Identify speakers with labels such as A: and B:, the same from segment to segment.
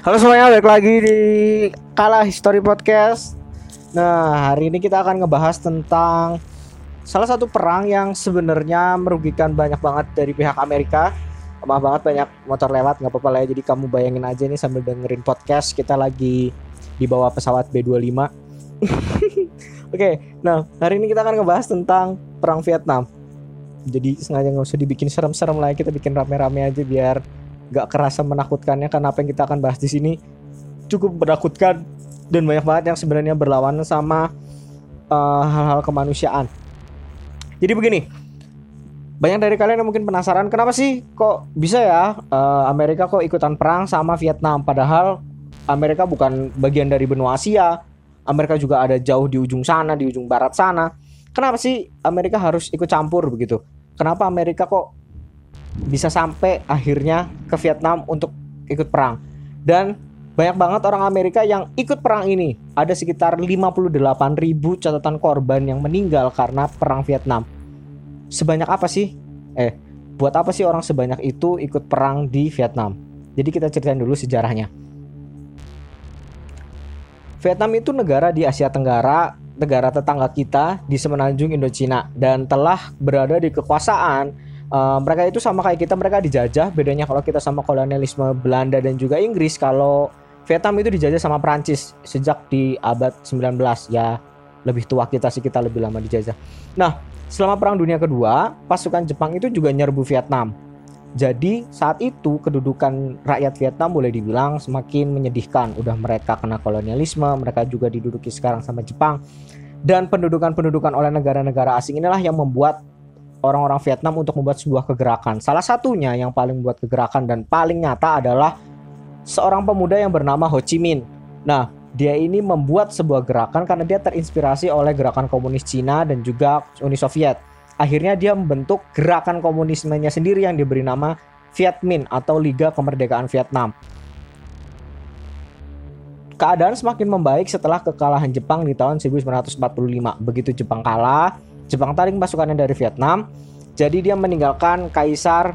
A: Halo semuanya, balik lagi di Kala History Podcast. Nah, hari ini kita akan ngebahas tentang salah satu perang yang sebenarnya merugikan banyak banget dari pihak Amerika. Maaf banget banyak motor lewat, nggak apa-apa lah ya. Jadi kamu bayangin aja nih sambil dengerin podcast kita lagi di bawah pesawat B25. Oke, nah hari ini kita akan ngebahas tentang perang Vietnam. Jadi sengaja nggak usah dibikin serem-serem lah, ya, kita bikin rame-rame aja biar gak kerasa menakutkannya karena apa yang kita akan bahas di sini cukup menakutkan dan banyak banget yang sebenarnya berlawanan sama uh, hal-hal kemanusiaan. Jadi begini, banyak dari kalian yang mungkin penasaran kenapa sih kok bisa ya uh, Amerika kok ikutan perang sama Vietnam padahal Amerika bukan bagian dari benua Asia. Amerika juga ada jauh di ujung sana, di ujung barat sana. Kenapa sih Amerika harus ikut campur begitu? Kenapa Amerika kok bisa sampai akhirnya ke Vietnam untuk ikut perang. Dan banyak banget orang Amerika yang ikut perang ini. Ada sekitar 58 ribu catatan korban yang meninggal karena perang Vietnam. Sebanyak apa sih? Eh, buat apa sih orang sebanyak itu ikut perang di Vietnam? Jadi kita ceritain dulu sejarahnya. Vietnam itu negara di Asia Tenggara, negara tetangga kita di semenanjung Indochina dan telah berada di kekuasaan uh, mereka itu sama kayak kita mereka dijajah. Bedanya kalau kita sama kolonialisme Belanda dan juga Inggris kalau Vietnam itu dijajah sama Prancis sejak di abad 19 ya lebih tua kita sih kita lebih lama dijajah. Nah selama perang dunia kedua pasukan Jepang itu juga nyerbu Vietnam. Jadi saat itu kedudukan rakyat Vietnam boleh dibilang semakin menyedihkan. Udah mereka kena kolonialisme mereka juga diduduki sekarang sama Jepang. Dan pendudukan-pendudukan oleh negara-negara asing inilah yang membuat orang-orang Vietnam untuk membuat sebuah kegerakan. Salah satunya yang paling membuat kegerakan dan paling nyata adalah seorang pemuda yang bernama Ho Chi Minh. Nah, dia ini membuat sebuah gerakan karena dia terinspirasi oleh gerakan komunis Cina dan juga Uni Soviet. Akhirnya dia membentuk gerakan komunismenya sendiri yang diberi nama Viet Minh atau Liga Kemerdekaan Vietnam. Keadaan semakin membaik setelah kekalahan Jepang di tahun 1945. Begitu Jepang kalah, Jepang tarik pasukannya dari Vietnam. Jadi dia meninggalkan Kaisar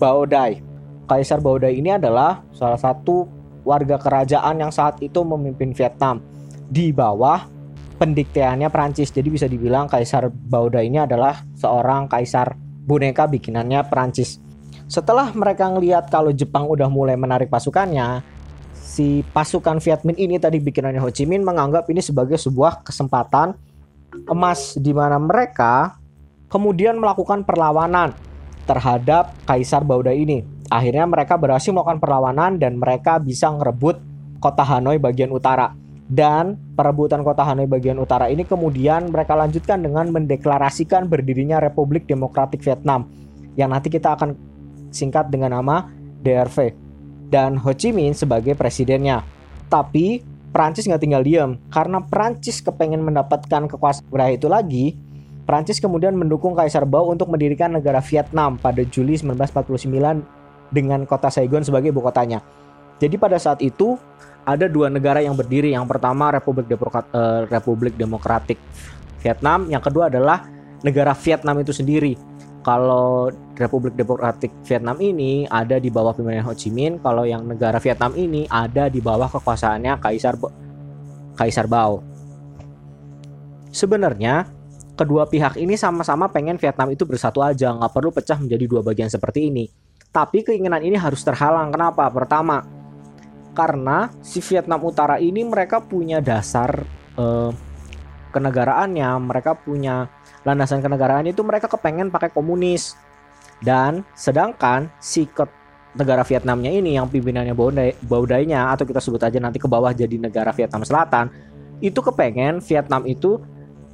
A: Baodai. Kaisar Baodai ini adalah salah satu warga kerajaan yang saat itu memimpin Vietnam di bawah pendikteannya Prancis. Jadi bisa dibilang Kaisar Baodai ini adalah seorang kaisar boneka bikinannya Prancis. Setelah mereka ngelihat kalau Jepang udah mulai menarik pasukannya, si pasukan Viet Minh ini tadi bikinannya Ho Chi Minh menganggap ini sebagai sebuah kesempatan emas di mana mereka kemudian melakukan perlawanan terhadap Kaisar Bauda ini. Akhirnya mereka berhasil melakukan perlawanan dan mereka bisa merebut kota Hanoi bagian utara. Dan perebutan kota Hanoi bagian utara ini kemudian mereka lanjutkan dengan mendeklarasikan berdirinya Republik Demokratik Vietnam yang nanti kita akan singkat dengan nama DRV dan Ho Chi Minh sebagai presidennya. Tapi Prancis nggak tinggal diam karena Prancis kepengen mendapatkan kekuasaan itu lagi. Prancis kemudian mendukung Kaisar Bao untuk mendirikan negara Vietnam pada Juli 1949 dengan kota Saigon sebagai ibu kotanya. Jadi pada saat itu ada dua negara yang berdiri. Yang pertama Republik, Demokrat, uh, Republik Demokratik Vietnam, yang kedua adalah negara Vietnam itu sendiri kalau Republik Demokratik Vietnam ini ada di bawah pimpinan Ho Chi Minh, kalau yang negara Vietnam ini ada di bawah kekuasaannya Kaisar Kaisar Bao. Sebenarnya kedua pihak ini sama-sama pengen Vietnam itu bersatu aja, nggak perlu pecah menjadi dua bagian seperti ini. Tapi keinginan ini harus terhalang. Kenapa? Pertama, karena si Vietnam Utara ini mereka punya dasar eh, kenegaraannya, mereka punya landasan kenegaraan itu mereka kepengen pakai komunis. Dan sedangkan si negara Vietnamnya ini yang pimpinannya Baudainya atau kita sebut aja nanti ke bawah jadi negara Vietnam Selatan itu kepengen Vietnam itu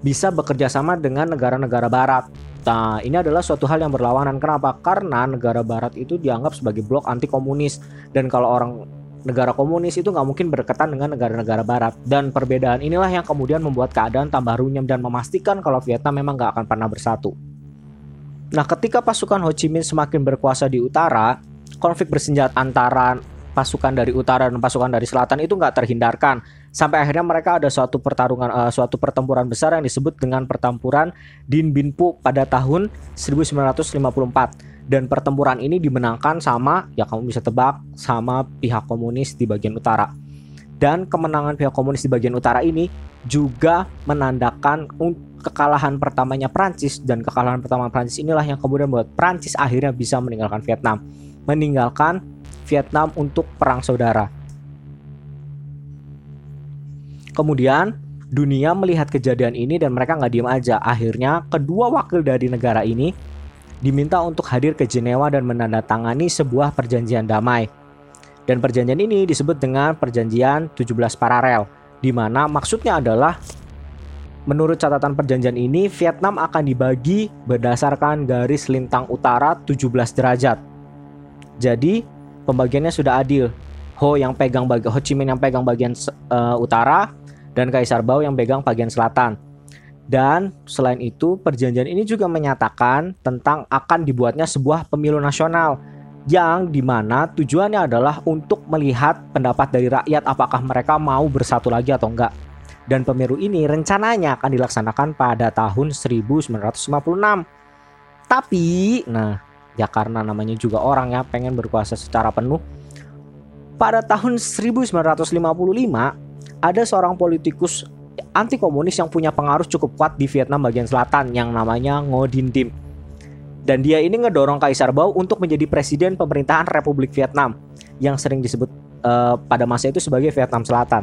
A: bisa bekerja sama dengan negara-negara barat. Nah, ini adalah suatu hal yang berlawanan. Kenapa? Karena negara barat itu dianggap sebagai blok anti komunis dan kalau orang negara komunis itu nggak mungkin berdekatan dengan negara-negara barat. Dan perbedaan inilah yang kemudian membuat keadaan tambah runyam dan memastikan kalau Vietnam memang nggak akan pernah bersatu. Nah ketika pasukan Ho Chi Minh semakin berkuasa di utara, konflik bersenjata antara pasukan dari utara dan pasukan dari selatan itu nggak terhindarkan. Sampai akhirnya mereka ada suatu pertarungan uh, suatu pertempuran besar yang disebut dengan pertempuran Din Bin Phu pada tahun 1954 dan pertempuran ini dimenangkan sama ya kamu bisa tebak sama pihak komunis di bagian utara. Dan kemenangan pihak komunis di bagian utara ini juga menandakan kekalahan pertamanya Prancis dan kekalahan pertama Prancis inilah yang kemudian membuat Prancis akhirnya bisa meninggalkan Vietnam. Meninggalkan Vietnam untuk perang saudara. Kemudian dunia melihat kejadian ini dan mereka nggak diem aja. Akhirnya kedua wakil dari negara ini diminta untuk hadir ke Jenewa dan menandatangani sebuah perjanjian damai. Dan perjanjian ini disebut dengan perjanjian 17 paralel, di mana maksudnya adalah menurut catatan perjanjian ini Vietnam akan dibagi berdasarkan garis lintang utara 17 derajat. Jadi pembagiannya sudah adil. Ho yang pegang bagian Ho Chi Minh yang pegang bagian uh, utara dan Kaisar Bao yang pegang bagian selatan. Dan selain itu, perjanjian ini juga menyatakan tentang akan dibuatnya sebuah pemilu nasional yang di mana tujuannya adalah untuk melihat pendapat dari rakyat apakah mereka mau bersatu lagi atau enggak. Dan pemilu ini rencananya akan dilaksanakan pada tahun 1956. Tapi, nah ya karena namanya juga orang ya pengen berkuasa secara penuh. Pada tahun 1955 ada seorang politikus anti komunis yang punya pengaruh cukup kuat di Vietnam bagian selatan yang namanya Ngo Dinh Diem. Dan dia ini ngedorong Kaisar Bao untuk menjadi presiden pemerintahan Republik Vietnam yang sering disebut uh, pada masa itu sebagai Vietnam Selatan.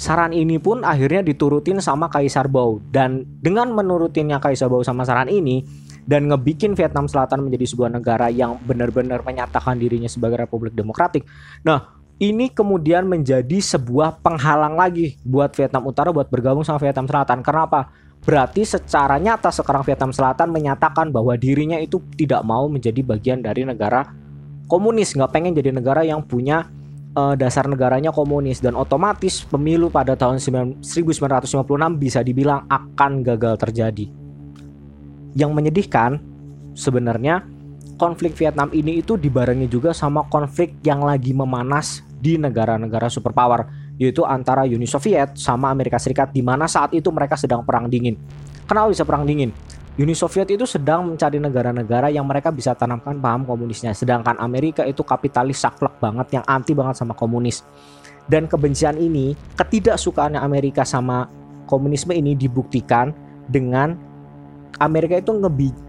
A: Saran ini pun akhirnya diturutin sama Kaisar Bao dan dengan menurutinnya Kaisar Bao sama saran ini dan ngebikin Vietnam Selatan menjadi sebuah negara yang benar-benar menyatakan dirinya sebagai republik demokratik. Nah, ini kemudian menjadi sebuah penghalang lagi buat Vietnam Utara buat bergabung sama Vietnam Selatan. Kenapa? Berarti secara nyata sekarang Vietnam Selatan menyatakan bahwa dirinya itu tidak mau menjadi bagian dari negara komunis, nggak pengen jadi negara yang punya uh, dasar negaranya komunis dan otomatis pemilu pada tahun 1956 bisa dibilang akan gagal terjadi. Yang menyedihkan sebenarnya konflik Vietnam ini itu dibarengi juga sama konflik yang lagi memanas di negara-negara superpower yaitu antara Uni Soviet sama Amerika Serikat di mana saat itu mereka sedang perang dingin. Kenapa bisa perang dingin? Uni Soviet itu sedang mencari negara-negara yang mereka bisa tanamkan paham komunisnya, sedangkan Amerika itu kapitalis saklek banget yang anti banget sama komunis. Dan kebencian ini, ketidaksukaannya Amerika sama komunisme ini dibuktikan dengan Amerika itu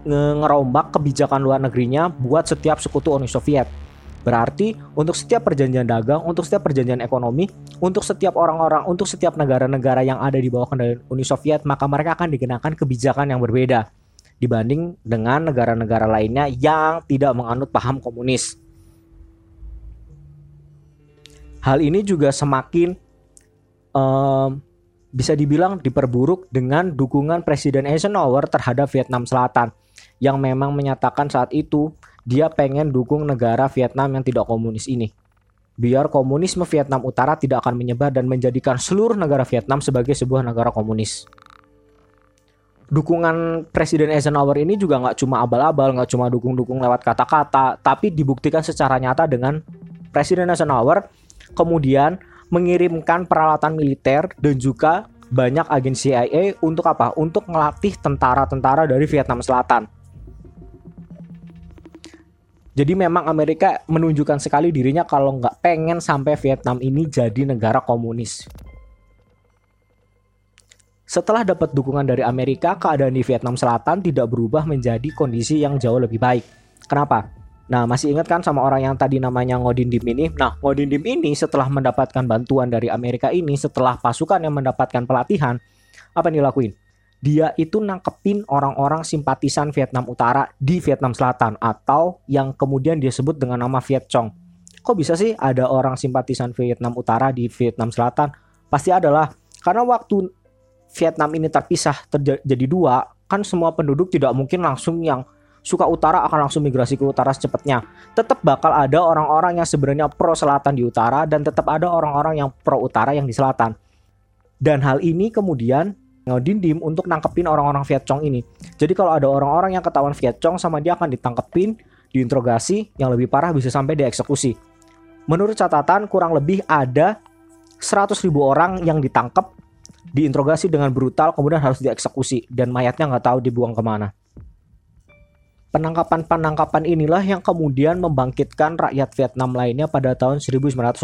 A: ngerombak kebijakan luar negerinya buat setiap sekutu Uni Soviet Berarti untuk setiap perjanjian dagang, untuk setiap perjanjian ekonomi, untuk setiap orang-orang, untuk setiap negara-negara yang ada di bawah kendali Uni Soviet, maka mereka akan dikenakan kebijakan yang berbeda dibanding dengan negara-negara lainnya yang tidak menganut paham komunis. Hal ini juga semakin um, bisa dibilang diperburuk dengan dukungan Presiden Eisenhower terhadap Vietnam Selatan yang memang menyatakan saat itu dia pengen dukung negara Vietnam yang tidak komunis ini. Biar komunisme Vietnam Utara tidak akan menyebar dan menjadikan seluruh negara Vietnam sebagai sebuah negara komunis. Dukungan Presiden Eisenhower ini juga nggak cuma abal-abal, nggak cuma dukung-dukung lewat kata-kata, tapi dibuktikan secara nyata dengan Presiden Eisenhower kemudian mengirimkan peralatan militer dan juga banyak agen CIA untuk apa? Untuk melatih tentara-tentara dari Vietnam Selatan jadi memang Amerika menunjukkan sekali dirinya kalau nggak pengen sampai Vietnam ini jadi negara komunis. Setelah dapat dukungan dari Amerika, keadaan di Vietnam Selatan tidak berubah menjadi kondisi yang jauh lebih baik. Kenapa? Nah, masih ingat kan sama orang yang tadi namanya Ngodin Dim ini? Nah, Ngodin Dim ini setelah mendapatkan bantuan dari Amerika ini, setelah pasukan yang mendapatkan pelatihan, apa yang dilakuin? Dia itu nangkepin orang-orang simpatisan Vietnam Utara di Vietnam Selatan atau yang kemudian dia sebut dengan nama Viet Cong. Kok bisa sih ada orang simpatisan Vietnam Utara di Vietnam Selatan? Pasti adalah karena waktu Vietnam ini terpisah terjadi dua, kan semua penduduk tidak mungkin langsung yang suka utara akan langsung migrasi ke utara secepatnya. Tetap bakal ada orang-orang yang sebenarnya pro selatan di utara dan tetap ada orang-orang yang pro utara yang di selatan. Dan hal ini kemudian Dindim untuk nangkepin orang-orang Viet Cong ini. Jadi kalau ada orang-orang yang ketahuan Viet Cong sama dia akan ditangkepin, diinterogasi, yang lebih parah bisa sampai dieksekusi. Menurut catatan kurang lebih ada 100 ribu orang yang ditangkap, diinterogasi dengan brutal, kemudian harus dieksekusi dan mayatnya nggak tahu dibuang ke mana. Penangkapan-penangkapan inilah yang kemudian membangkitkan rakyat Vietnam lainnya pada tahun 1960.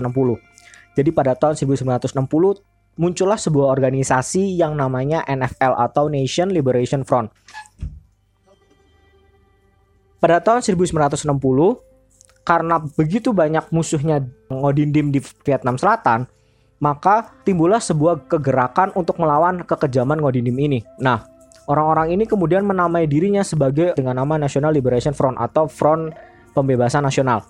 A: Jadi pada tahun 1960 muncullah sebuah organisasi yang namanya NFL atau Nation Liberation Front. Pada tahun 1960, karena begitu banyak musuhnya Ngodindim di Vietnam Selatan, maka timbullah sebuah kegerakan untuk melawan kekejaman Ngodindim ini. Nah, Orang-orang ini kemudian menamai dirinya sebagai dengan nama National Liberation Front atau Front Pembebasan Nasional.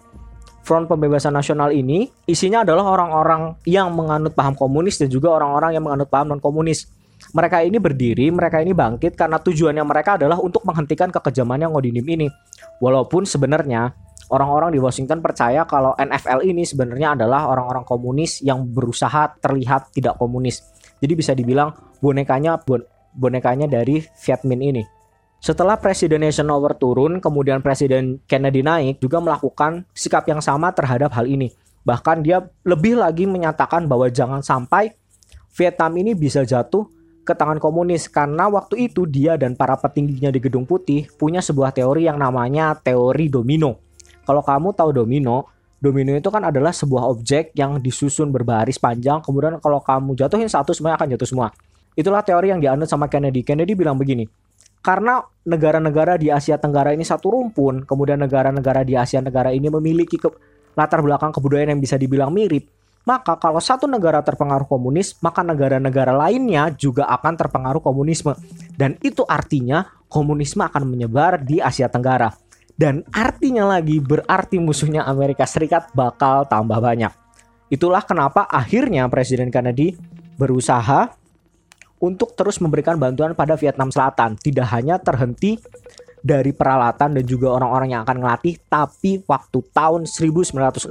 A: Front Pembebasan Nasional ini isinya adalah orang-orang yang menganut paham komunis dan juga orang-orang yang menganut paham non-komunis. Mereka ini berdiri, mereka ini bangkit karena tujuannya mereka adalah untuk menghentikan kekejamannya Ngodinim ini. Walaupun sebenarnya orang-orang di Washington percaya kalau NFL ini sebenarnya adalah orang-orang komunis yang berusaha terlihat tidak komunis. Jadi bisa dibilang bonekanya bon bonekanya dari Viet Minh ini. Setelah Presiden Eisenhower turun, kemudian Presiden Kennedy naik juga melakukan sikap yang sama terhadap hal ini. Bahkan dia lebih lagi menyatakan bahwa jangan sampai Vietnam ini bisa jatuh ke tangan komunis karena waktu itu dia dan para petingginya di Gedung Putih punya sebuah teori yang namanya teori domino. Kalau kamu tahu domino, domino itu kan adalah sebuah objek yang disusun berbaris panjang, kemudian kalau kamu jatuhin satu semuanya akan jatuh semua. Itulah teori yang dianut sama Kennedy. Kennedy bilang begini, karena negara-negara di Asia Tenggara ini satu rumpun, kemudian negara-negara di Asia Tenggara ini memiliki ke latar belakang kebudayaan yang bisa dibilang mirip, maka kalau satu negara terpengaruh komunis, maka negara-negara lainnya juga akan terpengaruh komunisme. Dan itu artinya komunisme akan menyebar di Asia Tenggara. Dan artinya lagi berarti musuhnya Amerika Serikat bakal tambah banyak. Itulah kenapa akhirnya Presiden Kennedy berusaha untuk terus memberikan bantuan pada Vietnam Selatan. Tidak hanya terhenti dari peralatan dan juga orang-orang yang akan ngelatih, tapi waktu tahun 1962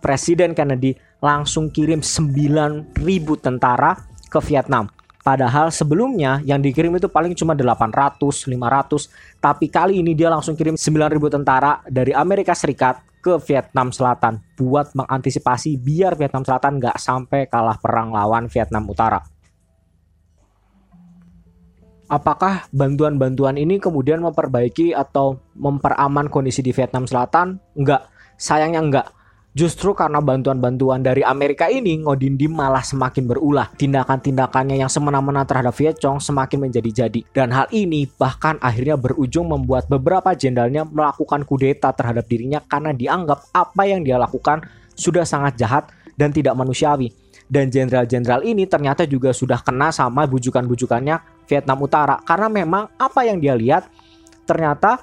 A: Presiden Kennedy langsung kirim 9.000 tentara ke Vietnam. Padahal sebelumnya yang dikirim itu paling cuma 800, 500, tapi kali ini dia langsung kirim 9.000 tentara dari Amerika Serikat ke Vietnam Selatan buat mengantisipasi biar Vietnam Selatan nggak sampai kalah perang lawan Vietnam Utara apakah bantuan-bantuan ini kemudian memperbaiki atau memperaman kondisi di Vietnam Selatan? Enggak, sayangnya enggak. Justru karena bantuan-bantuan dari Amerika ini, Ngodindim malah semakin berulah. Tindakan-tindakannya yang semena-mena terhadap Viet Cong semakin menjadi-jadi. Dan hal ini bahkan akhirnya berujung membuat beberapa jenderalnya melakukan kudeta terhadap dirinya karena dianggap apa yang dia lakukan sudah sangat jahat dan tidak manusiawi dan jenderal-jenderal ini ternyata juga sudah kena sama bujukan-bujukannya Vietnam Utara karena memang apa yang dia lihat ternyata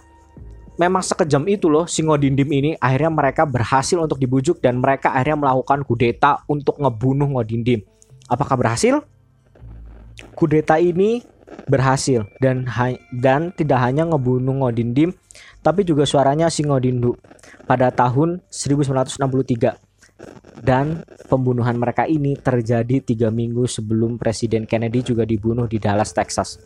A: memang sekejam itu loh si Ngodindim ini akhirnya mereka berhasil untuk dibujuk dan mereka akhirnya melakukan kudeta untuk ngebunuh Ngodindim. Apakah berhasil? Kudeta ini berhasil dan dan tidak hanya ngebunuh Ngodindim tapi juga suaranya si Ngodindu pada tahun 1963 dan pembunuhan mereka ini terjadi tiga minggu sebelum Presiden Kennedy juga dibunuh di Dallas, Texas.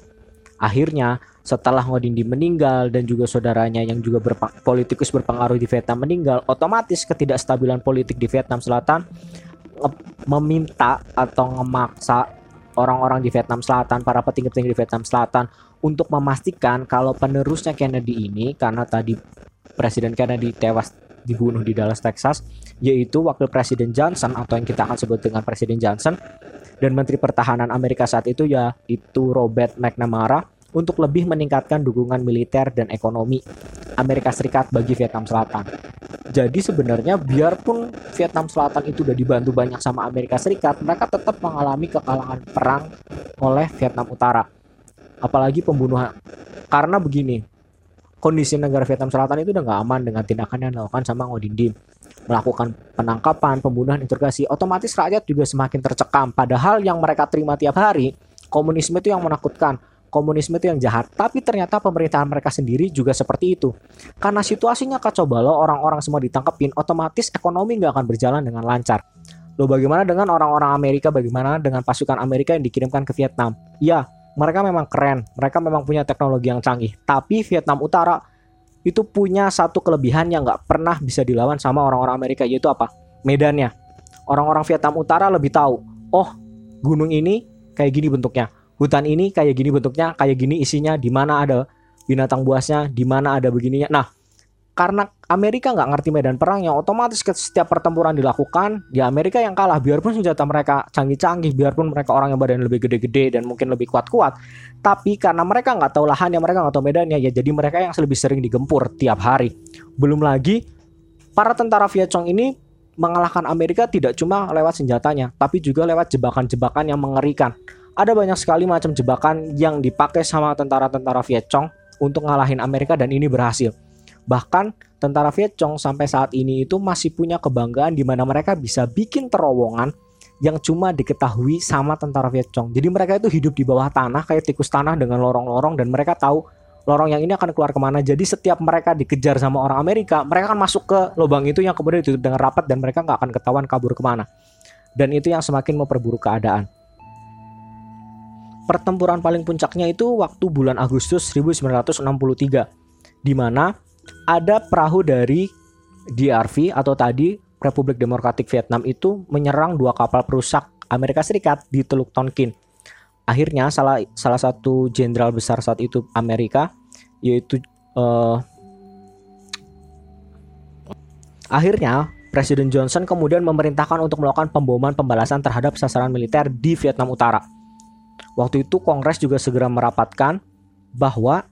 A: Akhirnya, setelah Ngodindi meninggal dan juga saudaranya yang juga berpa politikus berpengaruh di Vietnam meninggal, otomatis ketidakstabilan politik di Vietnam Selatan meminta atau memaksa orang-orang di Vietnam Selatan, para petinggi-petinggi di Vietnam Selatan untuk memastikan kalau penerusnya Kennedy ini karena tadi Presiden Kennedy tewas dibunuh di Dallas, Texas, yaitu Wakil Presiden Johnson atau yang kita akan sebut dengan Presiden Johnson dan Menteri Pertahanan Amerika saat itu ya itu Robert McNamara untuk lebih meningkatkan dukungan militer dan ekonomi Amerika Serikat bagi Vietnam Selatan. Jadi sebenarnya biarpun Vietnam Selatan itu udah dibantu banyak sama Amerika Serikat, mereka tetap mengalami kekalahan perang oleh Vietnam Utara. Apalagi pembunuhan. Karena begini, kondisi negara Vietnam Selatan itu udah nggak aman dengan tindakan yang dilakukan sama Ngodindim melakukan penangkapan, pembunuhan, interogasi, otomatis rakyat juga semakin tercekam. Padahal yang mereka terima tiap hari, komunisme itu yang menakutkan, komunisme itu yang jahat. Tapi ternyata pemerintahan mereka sendiri juga seperti itu. Karena situasinya kacau balau, orang-orang semua ditangkepin, otomatis ekonomi nggak akan berjalan dengan lancar. Loh bagaimana dengan orang-orang Amerika, bagaimana dengan pasukan Amerika yang dikirimkan ke Vietnam? Ya, mereka memang keren, mereka memang punya teknologi yang canggih. Tapi Vietnam Utara itu punya satu kelebihan yang nggak pernah bisa dilawan sama orang-orang Amerika yaitu apa? Medannya. Orang-orang Vietnam Utara lebih tahu. Oh, gunung ini kayak gini bentuknya. Hutan ini kayak gini bentuknya, kayak gini isinya, di mana ada binatang buasnya, di mana ada begininya. Nah, karena Amerika nggak ngerti medan perang yang otomatis setiap pertempuran dilakukan di Amerika yang kalah biarpun senjata mereka canggih-canggih biarpun mereka orang yang badan lebih gede-gede dan mungkin lebih kuat-kuat tapi karena mereka nggak tahu lahannya mereka nggak tahu medannya ya jadi mereka yang lebih sering digempur tiap hari. Belum lagi para tentara Vietcong ini mengalahkan Amerika tidak cuma lewat senjatanya tapi juga lewat jebakan-jebakan yang mengerikan. Ada banyak sekali macam jebakan yang dipakai sama tentara-tentara Vietcong untuk ngalahin Amerika dan ini berhasil Bahkan tentara Vietcong sampai saat ini itu masih punya kebanggaan di mana mereka bisa bikin terowongan yang cuma diketahui sama tentara Vietcong. Jadi mereka itu hidup di bawah tanah kayak tikus tanah dengan lorong-lorong dan mereka tahu lorong yang ini akan keluar ke mana. Jadi setiap mereka dikejar sama orang Amerika, mereka akan masuk ke lubang itu yang kemudian ditutup dengan rapat dan mereka nggak akan ketahuan kabur ke mana. Dan itu yang semakin memperburuk keadaan. Pertempuran paling puncaknya itu waktu bulan Agustus 1963, di mana ada perahu dari DRV atau tadi Republik Demokratik Vietnam itu menyerang dua kapal perusak Amerika Serikat di Teluk Tonkin. Akhirnya salah salah satu jenderal besar saat itu Amerika yaitu uh, akhirnya Presiden Johnson kemudian memerintahkan untuk melakukan pemboman pembalasan terhadap sasaran militer di Vietnam Utara. Waktu itu Kongres juga segera merapatkan bahwa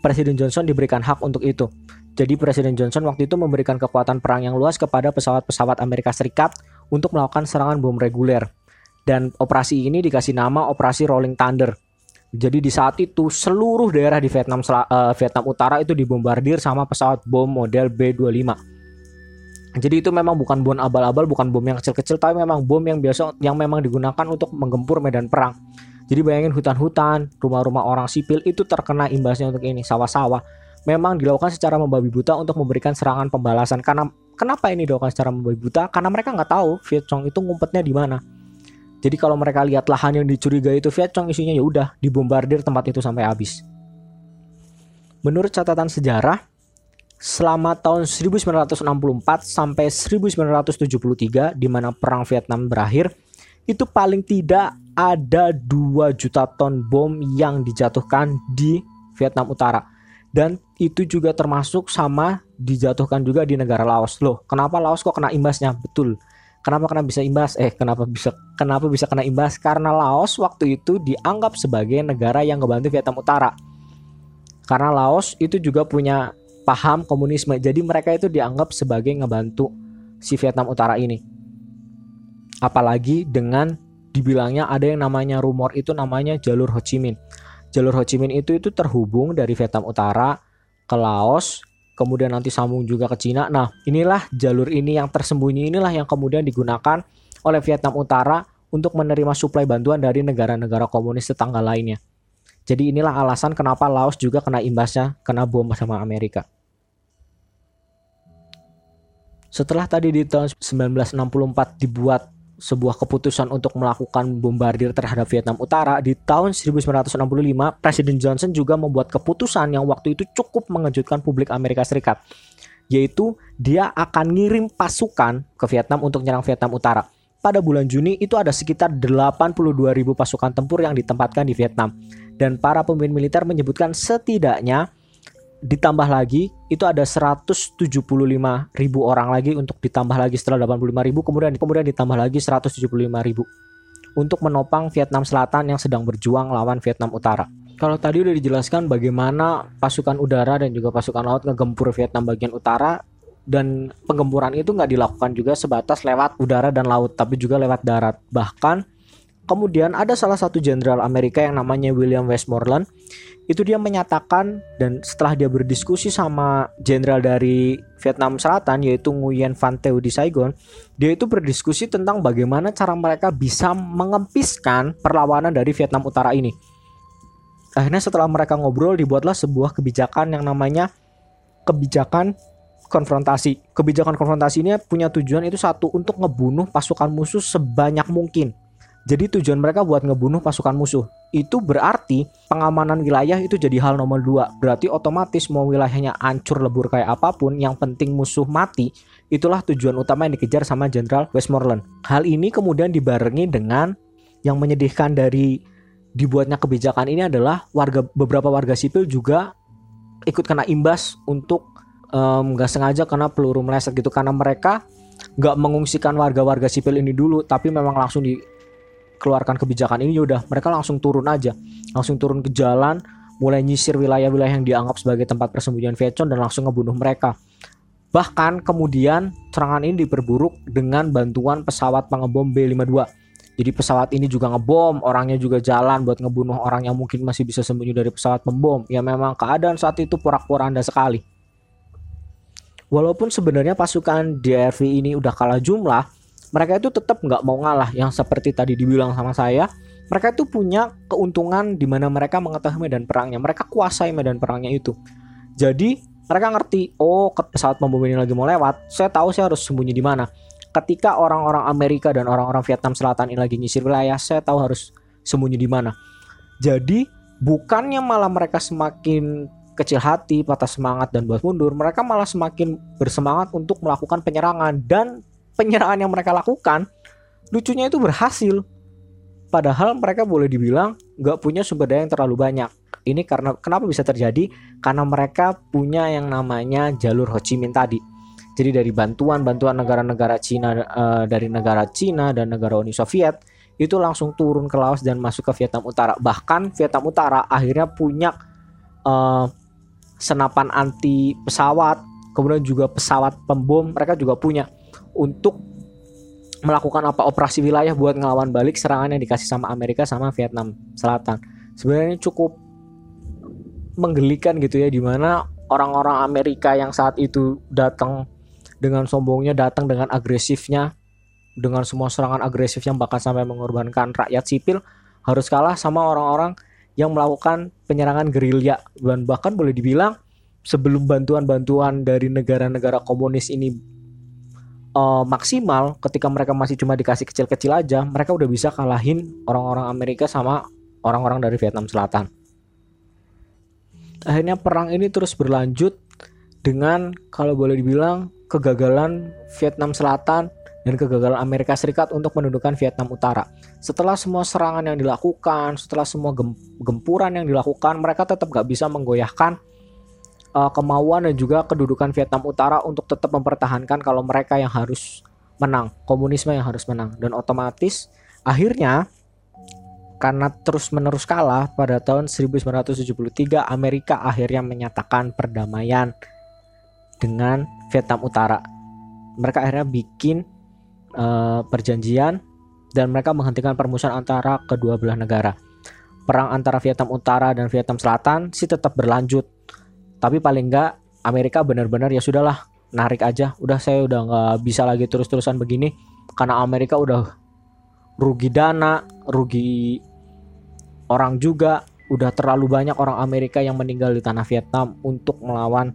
A: Presiden Johnson diberikan hak untuk itu. Jadi Presiden Johnson waktu itu memberikan kekuatan perang yang luas kepada pesawat-pesawat Amerika Serikat untuk melakukan serangan bom reguler. Dan operasi ini dikasih nama Operasi Rolling Thunder. Jadi di saat itu seluruh daerah di Vietnam uh, Vietnam Utara itu dibombardir sama pesawat bom model B-25. Jadi itu memang bukan bom abal-abal, bukan bom yang kecil-kecil, tapi memang bom yang biasa yang memang digunakan untuk menggempur medan perang. Jadi bayangin hutan-hutan, rumah-rumah orang sipil itu terkena imbasnya untuk ini, sawah-sawah. Memang dilakukan secara membabi buta untuk memberikan serangan pembalasan. Karena kenapa ini dilakukan secara membabi buta? Karena mereka nggak tahu Viet Cong itu ngumpetnya di mana. Jadi kalau mereka lihat lahan yang dicurigai itu Viet Cong isinya ya udah dibombardir tempat itu sampai habis. Menurut catatan sejarah, selama tahun 1964 sampai 1973 di mana perang Vietnam berakhir, itu paling tidak ada 2 juta ton bom yang dijatuhkan di Vietnam Utara. Dan itu juga termasuk sama dijatuhkan juga di negara Laos. Loh, kenapa Laos kok kena imbasnya? Betul. Kenapa kena bisa imbas? Eh, kenapa bisa kenapa bisa kena imbas? Karena Laos waktu itu dianggap sebagai negara yang ngebantu Vietnam Utara. Karena Laos itu juga punya paham komunisme. Jadi mereka itu dianggap sebagai ngebantu si Vietnam Utara ini. Apalagi dengan dibilangnya ada yang namanya rumor itu namanya jalur Ho Chi Minh. Jalur Ho Chi Minh itu itu terhubung dari Vietnam Utara ke Laos, kemudian nanti sambung juga ke Cina. Nah, inilah jalur ini yang tersembunyi inilah yang kemudian digunakan oleh Vietnam Utara untuk menerima suplai bantuan dari negara-negara komunis tetangga lainnya. Jadi inilah alasan kenapa Laos juga kena imbasnya kena bom sama Amerika. Setelah tadi di tahun 1964 dibuat sebuah keputusan untuk melakukan bombardir terhadap Vietnam Utara di tahun 1965, Presiden Johnson juga membuat keputusan yang waktu itu cukup mengejutkan publik Amerika Serikat, yaitu dia akan ngirim pasukan ke Vietnam untuk menyerang Vietnam Utara. Pada bulan Juni itu ada sekitar 82 ribu pasukan tempur yang ditempatkan di Vietnam. Dan para pemimpin militer menyebutkan setidaknya ditambah lagi itu ada 175 ribu orang lagi untuk ditambah lagi setelah 85 ribu kemudian kemudian ditambah lagi 175 ribu untuk menopang Vietnam Selatan yang sedang berjuang lawan Vietnam Utara. Kalau tadi udah dijelaskan bagaimana pasukan udara dan juga pasukan laut ngegempur Vietnam bagian utara dan penggempuran itu nggak dilakukan juga sebatas lewat udara dan laut tapi juga lewat darat. Bahkan kemudian ada salah satu jenderal Amerika yang namanya William Westmoreland itu dia menyatakan dan setelah dia berdiskusi sama jenderal dari Vietnam Selatan yaitu Nguyen Van Theo di Saigon, dia itu berdiskusi tentang bagaimana cara mereka bisa mengempiskan perlawanan dari Vietnam Utara ini. Akhirnya setelah mereka ngobrol dibuatlah sebuah kebijakan yang namanya kebijakan konfrontasi. Kebijakan konfrontasi ini punya tujuan itu satu untuk ngebunuh pasukan musuh sebanyak mungkin. Jadi tujuan mereka buat ngebunuh pasukan musuh. Itu berarti pengamanan wilayah itu jadi hal nomor dua. Berarti otomatis mau wilayahnya hancur lebur kayak apa pun, yang penting musuh mati. Itulah tujuan utama yang dikejar sama Jenderal Westmoreland. Hal ini kemudian dibarengi dengan yang menyedihkan dari dibuatnya kebijakan ini adalah warga beberapa warga sipil juga ikut kena imbas untuk nggak um, sengaja kena peluru meleset gitu karena mereka nggak mengungsikan warga-warga sipil ini dulu tapi memang langsung dikeluarkan kebijakan ini yaudah mereka langsung turun aja langsung turun ke jalan mulai nyisir wilayah-wilayah yang dianggap sebagai tempat persembunyian Vietcong dan langsung ngebunuh mereka bahkan kemudian serangan ini diperburuk dengan bantuan pesawat pengebom B-52 jadi pesawat ini juga ngebom, orangnya juga jalan buat ngebunuh orang yang mungkin masih bisa sembunyi dari pesawat pembom. Ya memang keadaan saat itu porak-poranda sekali. Walaupun sebenarnya pasukan DRV ini udah kalah jumlah, mereka itu tetap nggak mau ngalah. Yang seperti tadi dibilang sama saya, mereka itu punya keuntungan di mana mereka mengetahui medan perangnya. Mereka kuasai medan perangnya itu. Jadi mereka ngerti, oh pesawat pembom ini lagi mau lewat, saya tahu saya harus sembunyi di mana ketika orang-orang Amerika dan orang-orang Vietnam Selatan ini lagi nyisir wilayah, saya tahu harus sembunyi di mana. Jadi bukannya malah mereka semakin kecil hati, patah semangat dan buat mundur, mereka malah semakin bersemangat untuk melakukan penyerangan dan penyerangan yang mereka lakukan lucunya itu berhasil. Padahal mereka boleh dibilang nggak punya sumber daya yang terlalu banyak. Ini karena kenapa bisa terjadi? Karena mereka punya yang namanya jalur Ho Chi Minh tadi jadi dari bantuan-bantuan negara-negara Cina uh, dari negara Cina dan negara Uni Soviet itu langsung turun ke Laos dan masuk ke Vietnam Utara. Bahkan Vietnam Utara akhirnya punya uh, senapan anti pesawat, kemudian juga pesawat pembom mereka juga punya untuk melakukan apa operasi wilayah buat ngelawan balik serangan yang dikasih sama Amerika sama Vietnam Selatan. Sebenarnya cukup menggelikan gitu ya di mana orang-orang Amerika yang saat itu datang dengan sombongnya datang dengan agresifnya dengan semua serangan agresif yang bahkan sampai mengorbankan rakyat sipil harus kalah sama orang-orang yang melakukan penyerangan gerilya dan bahkan boleh dibilang sebelum bantuan-bantuan dari negara-negara komunis ini uh, maksimal ketika mereka masih cuma dikasih kecil-kecil aja mereka udah bisa kalahin orang-orang Amerika sama orang-orang dari Vietnam Selatan akhirnya perang ini terus berlanjut dengan kalau boleh dibilang kegagalan Vietnam Selatan dan kegagalan Amerika Serikat untuk menundukkan Vietnam Utara. Setelah semua serangan yang dilakukan, setelah semua gempuran yang dilakukan, mereka tetap gak bisa menggoyahkan uh, kemauan dan juga kedudukan Vietnam Utara untuk tetap mempertahankan kalau mereka yang harus menang, komunisme yang harus menang. Dan otomatis akhirnya karena terus-menerus kalah pada tahun 1973 Amerika akhirnya menyatakan perdamaian dengan Vietnam Utara. Mereka akhirnya bikin uh, perjanjian dan mereka menghentikan permusuhan antara kedua belah negara. Perang antara Vietnam Utara dan Vietnam Selatan sih tetap berlanjut. Tapi paling enggak Amerika benar-benar ya sudahlah narik aja. Udah saya udah nggak bisa lagi terus-terusan begini karena Amerika udah rugi dana, rugi orang juga. Udah terlalu banyak orang Amerika yang meninggal di tanah Vietnam untuk melawan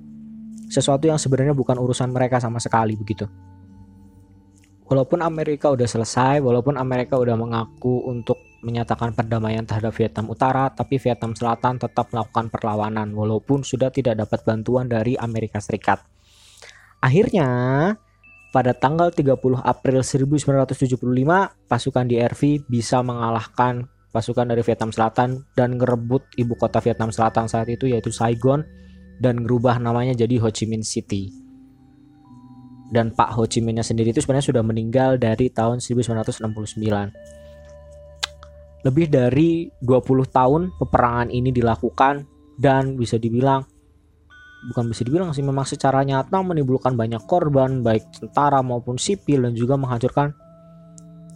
A: sesuatu yang sebenarnya bukan urusan mereka sama sekali begitu. Walaupun Amerika udah selesai, walaupun Amerika udah mengaku untuk menyatakan perdamaian terhadap Vietnam Utara, tapi Vietnam Selatan tetap melakukan perlawanan walaupun sudah tidak dapat bantuan dari Amerika Serikat. Akhirnya, pada tanggal 30 April 1975, pasukan DRV bisa mengalahkan pasukan dari Vietnam Selatan dan ngerebut ibu kota Vietnam Selatan saat itu yaitu Saigon dan ngerubah namanya jadi Ho Chi Minh City. Dan Pak Ho Chi Minhnya sendiri itu sebenarnya sudah meninggal dari tahun 1969. Lebih dari 20 tahun peperangan ini dilakukan dan bisa dibilang bukan bisa dibilang sih memang secara nyata menimbulkan banyak korban baik tentara maupun sipil dan juga menghancurkan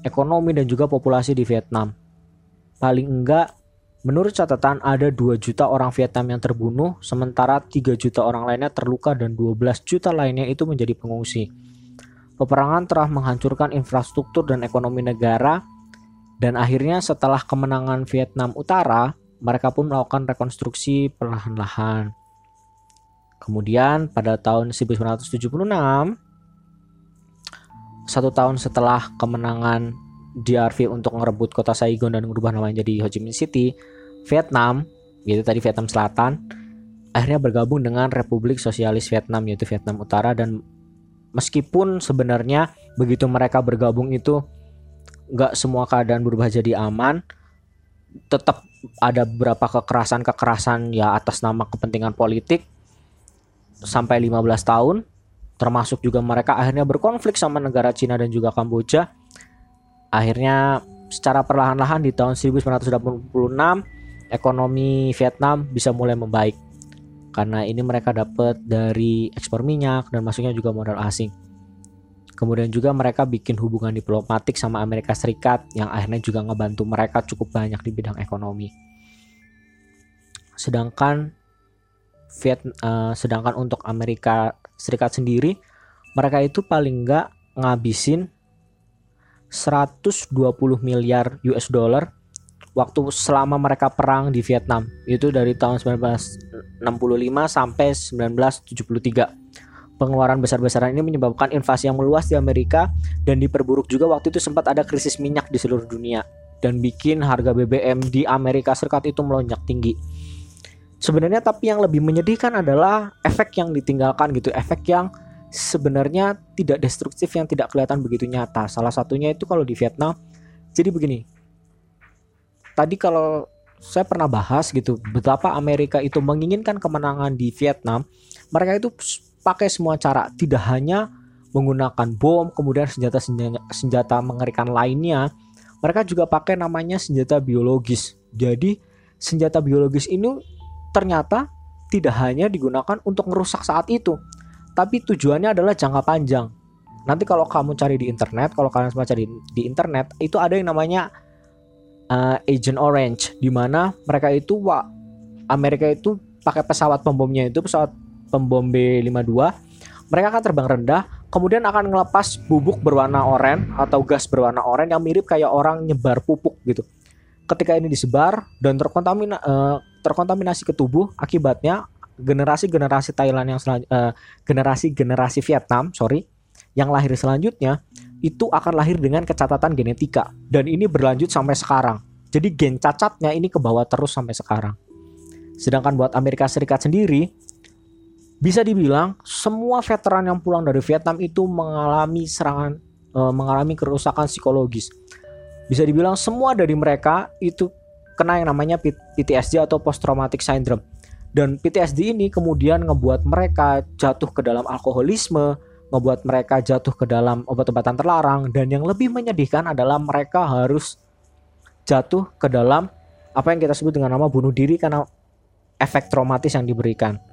A: ekonomi dan juga populasi di Vietnam. Paling enggak Menurut catatan ada 2 juta orang Vietnam yang terbunuh, sementara 3 juta orang lainnya terluka dan 12 juta lainnya itu menjadi pengungsi. Peperangan telah menghancurkan infrastruktur dan ekonomi negara dan akhirnya setelah kemenangan Vietnam Utara, mereka pun melakukan rekonstruksi perlahan-lahan. Kemudian pada tahun 1976, satu tahun setelah kemenangan DRV untuk merebut kota Saigon dan merubah namanya jadi Ho Chi Minh City, Vietnam, yaitu tadi Vietnam Selatan, akhirnya bergabung dengan Republik Sosialis Vietnam yaitu Vietnam Utara dan meskipun sebenarnya begitu mereka bergabung itu nggak semua keadaan berubah jadi aman, tetap ada beberapa kekerasan-kekerasan ya atas nama kepentingan politik sampai 15 tahun termasuk juga mereka akhirnya berkonflik sama negara Cina dan juga Kamboja. Akhirnya secara perlahan-lahan di tahun 1986 ekonomi Vietnam bisa mulai membaik. Karena ini mereka dapat dari ekspor minyak dan masuknya juga modal asing Kemudian juga mereka bikin hubungan diplomatik sama Amerika Serikat yang akhirnya juga ngebantu mereka cukup banyak di bidang ekonomi. Sedangkan Viet, uh, sedangkan untuk Amerika Serikat sendiri mereka itu paling nggak ngabisin 120 miliar US dollar waktu selama mereka perang di Vietnam itu dari tahun 1965 sampai 1973 Pengeluaran besar-besaran ini menyebabkan invasi yang meluas di Amerika dan diperburuk juga waktu itu sempat ada krisis minyak di seluruh dunia dan bikin harga BBM di Amerika Serikat itu melonjak tinggi. Sebenarnya tapi yang lebih menyedihkan adalah efek yang ditinggalkan gitu, efek yang sebenarnya tidak destruktif yang tidak kelihatan begitu nyata. Salah satunya itu kalau di Vietnam. Jadi begini. Tadi kalau saya pernah bahas gitu betapa Amerika itu menginginkan kemenangan di Vietnam, mereka itu pakai semua cara, tidak hanya menggunakan bom, kemudian senjata-senjata senjata mengerikan lainnya. Mereka juga pakai namanya senjata biologis. Jadi, senjata biologis ini ternyata tidak hanya digunakan untuk merusak saat itu, tapi tujuannya adalah jangka panjang. Nanti kalau kamu cari di internet, kalau kalian semua cari di internet, itu ada yang namanya uh, Agent Orange, di mana mereka itu, wah, Amerika itu pakai pesawat pembomnya itu pesawat pembom B-52 mereka akan terbang rendah kemudian akan ngelepas bubuk berwarna oranye atau gas berwarna oranye yang mirip kayak orang nyebar pupuk gitu. Ketika ini disebar dan terkontamina, uh, terkontaminasi ke tubuh akibatnya generasi-generasi Thailand yang uh, generasi-generasi Vietnam sorry yang lahir selanjutnya itu akan lahir dengan kecatatan genetika. Dan ini berlanjut sampai sekarang. Jadi gen cacatnya ini ke bawah terus sampai sekarang. Sedangkan buat Amerika Serikat sendiri bisa dibilang semua veteran yang pulang dari Vietnam itu mengalami serangan e, mengalami kerusakan psikologis. Bisa dibilang semua dari mereka itu kena yang namanya PTSD atau post traumatic syndrome. Dan PTSD ini kemudian ngebuat mereka jatuh ke dalam alkoholisme, ngebuat mereka jatuh ke dalam obat-obatan terlarang dan yang lebih menyedihkan adalah mereka harus jatuh ke dalam apa yang kita sebut dengan nama bunuh diri karena efek traumatis yang diberikan.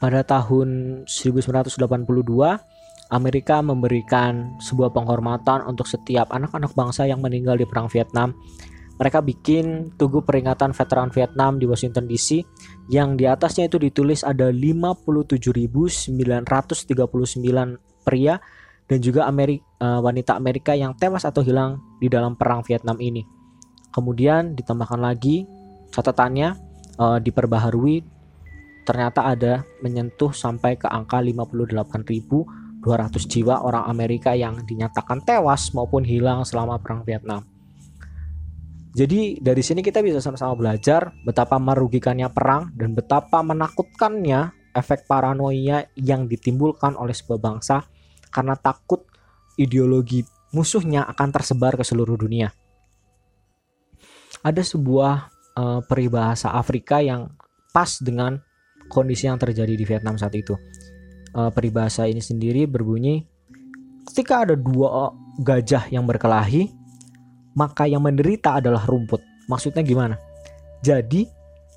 A: Pada tahun 1982, Amerika memberikan sebuah penghormatan untuk setiap anak-anak bangsa yang meninggal di Perang Vietnam. Mereka bikin tugu peringatan veteran Vietnam di Washington DC yang di atasnya itu ditulis ada 57.939 pria dan juga Amerika, uh, wanita Amerika yang tewas atau hilang di dalam perang Vietnam ini. Kemudian ditambahkan lagi catatannya uh, diperbaharui ternyata ada menyentuh sampai ke angka 58.200 jiwa orang Amerika yang dinyatakan tewas maupun hilang selama perang Vietnam. Jadi dari sini kita bisa sama-sama belajar betapa merugikannya perang dan betapa menakutkannya efek paranoia yang ditimbulkan oleh sebuah bangsa karena takut ideologi musuhnya akan tersebar ke seluruh dunia. Ada sebuah uh, peribahasa Afrika yang pas dengan kondisi yang terjadi di Vietnam saat itu. Uh, peribahasa ini sendiri berbunyi ketika ada dua gajah yang berkelahi, maka yang menderita adalah rumput. Maksudnya gimana? Jadi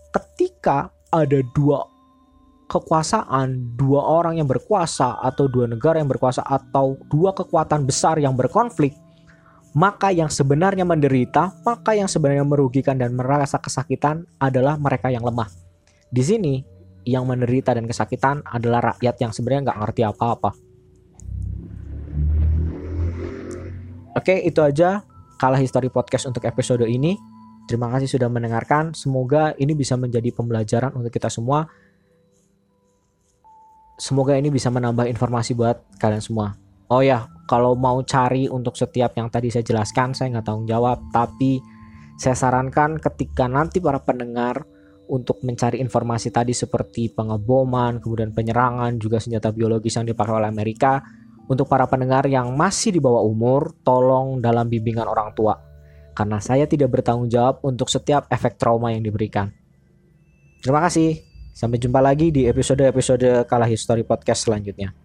A: ketika ada dua kekuasaan, dua orang yang berkuasa atau dua negara yang berkuasa atau dua kekuatan besar yang berkonflik, maka yang sebenarnya menderita, maka yang sebenarnya merugikan dan merasa kesakitan adalah mereka yang lemah. Di sini yang menderita dan kesakitan adalah rakyat yang sebenarnya nggak ngerti apa-apa. Oke, itu aja kalah history podcast untuk episode ini. Terima kasih sudah mendengarkan. Semoga ini bisa menjadi pembelajaran untuk kita semua. Semoga ini bisa menambah informasi buat kalian semua. Oh ya, kalau mau cari untuk setiap yang tadi saya jelaskan, saya nggak tanggung jawab. Tapi saya sarankan ketika nanti para pendengar untuk mencari informasi tadi seperti pengeboman, kemudian penyerangan, juga senjata biologis yang dipakai oleh Amerika. Untuk para pendengar yang masih di bawah umur, tolong dalam bimbingan orang tua. karena saya tidak bertanggung jawab untuk setiap efek trauma yang diberikan. Terima kasih. Sampai jumpa lagi di episode-episode Kalah History Podcast selanjutnya.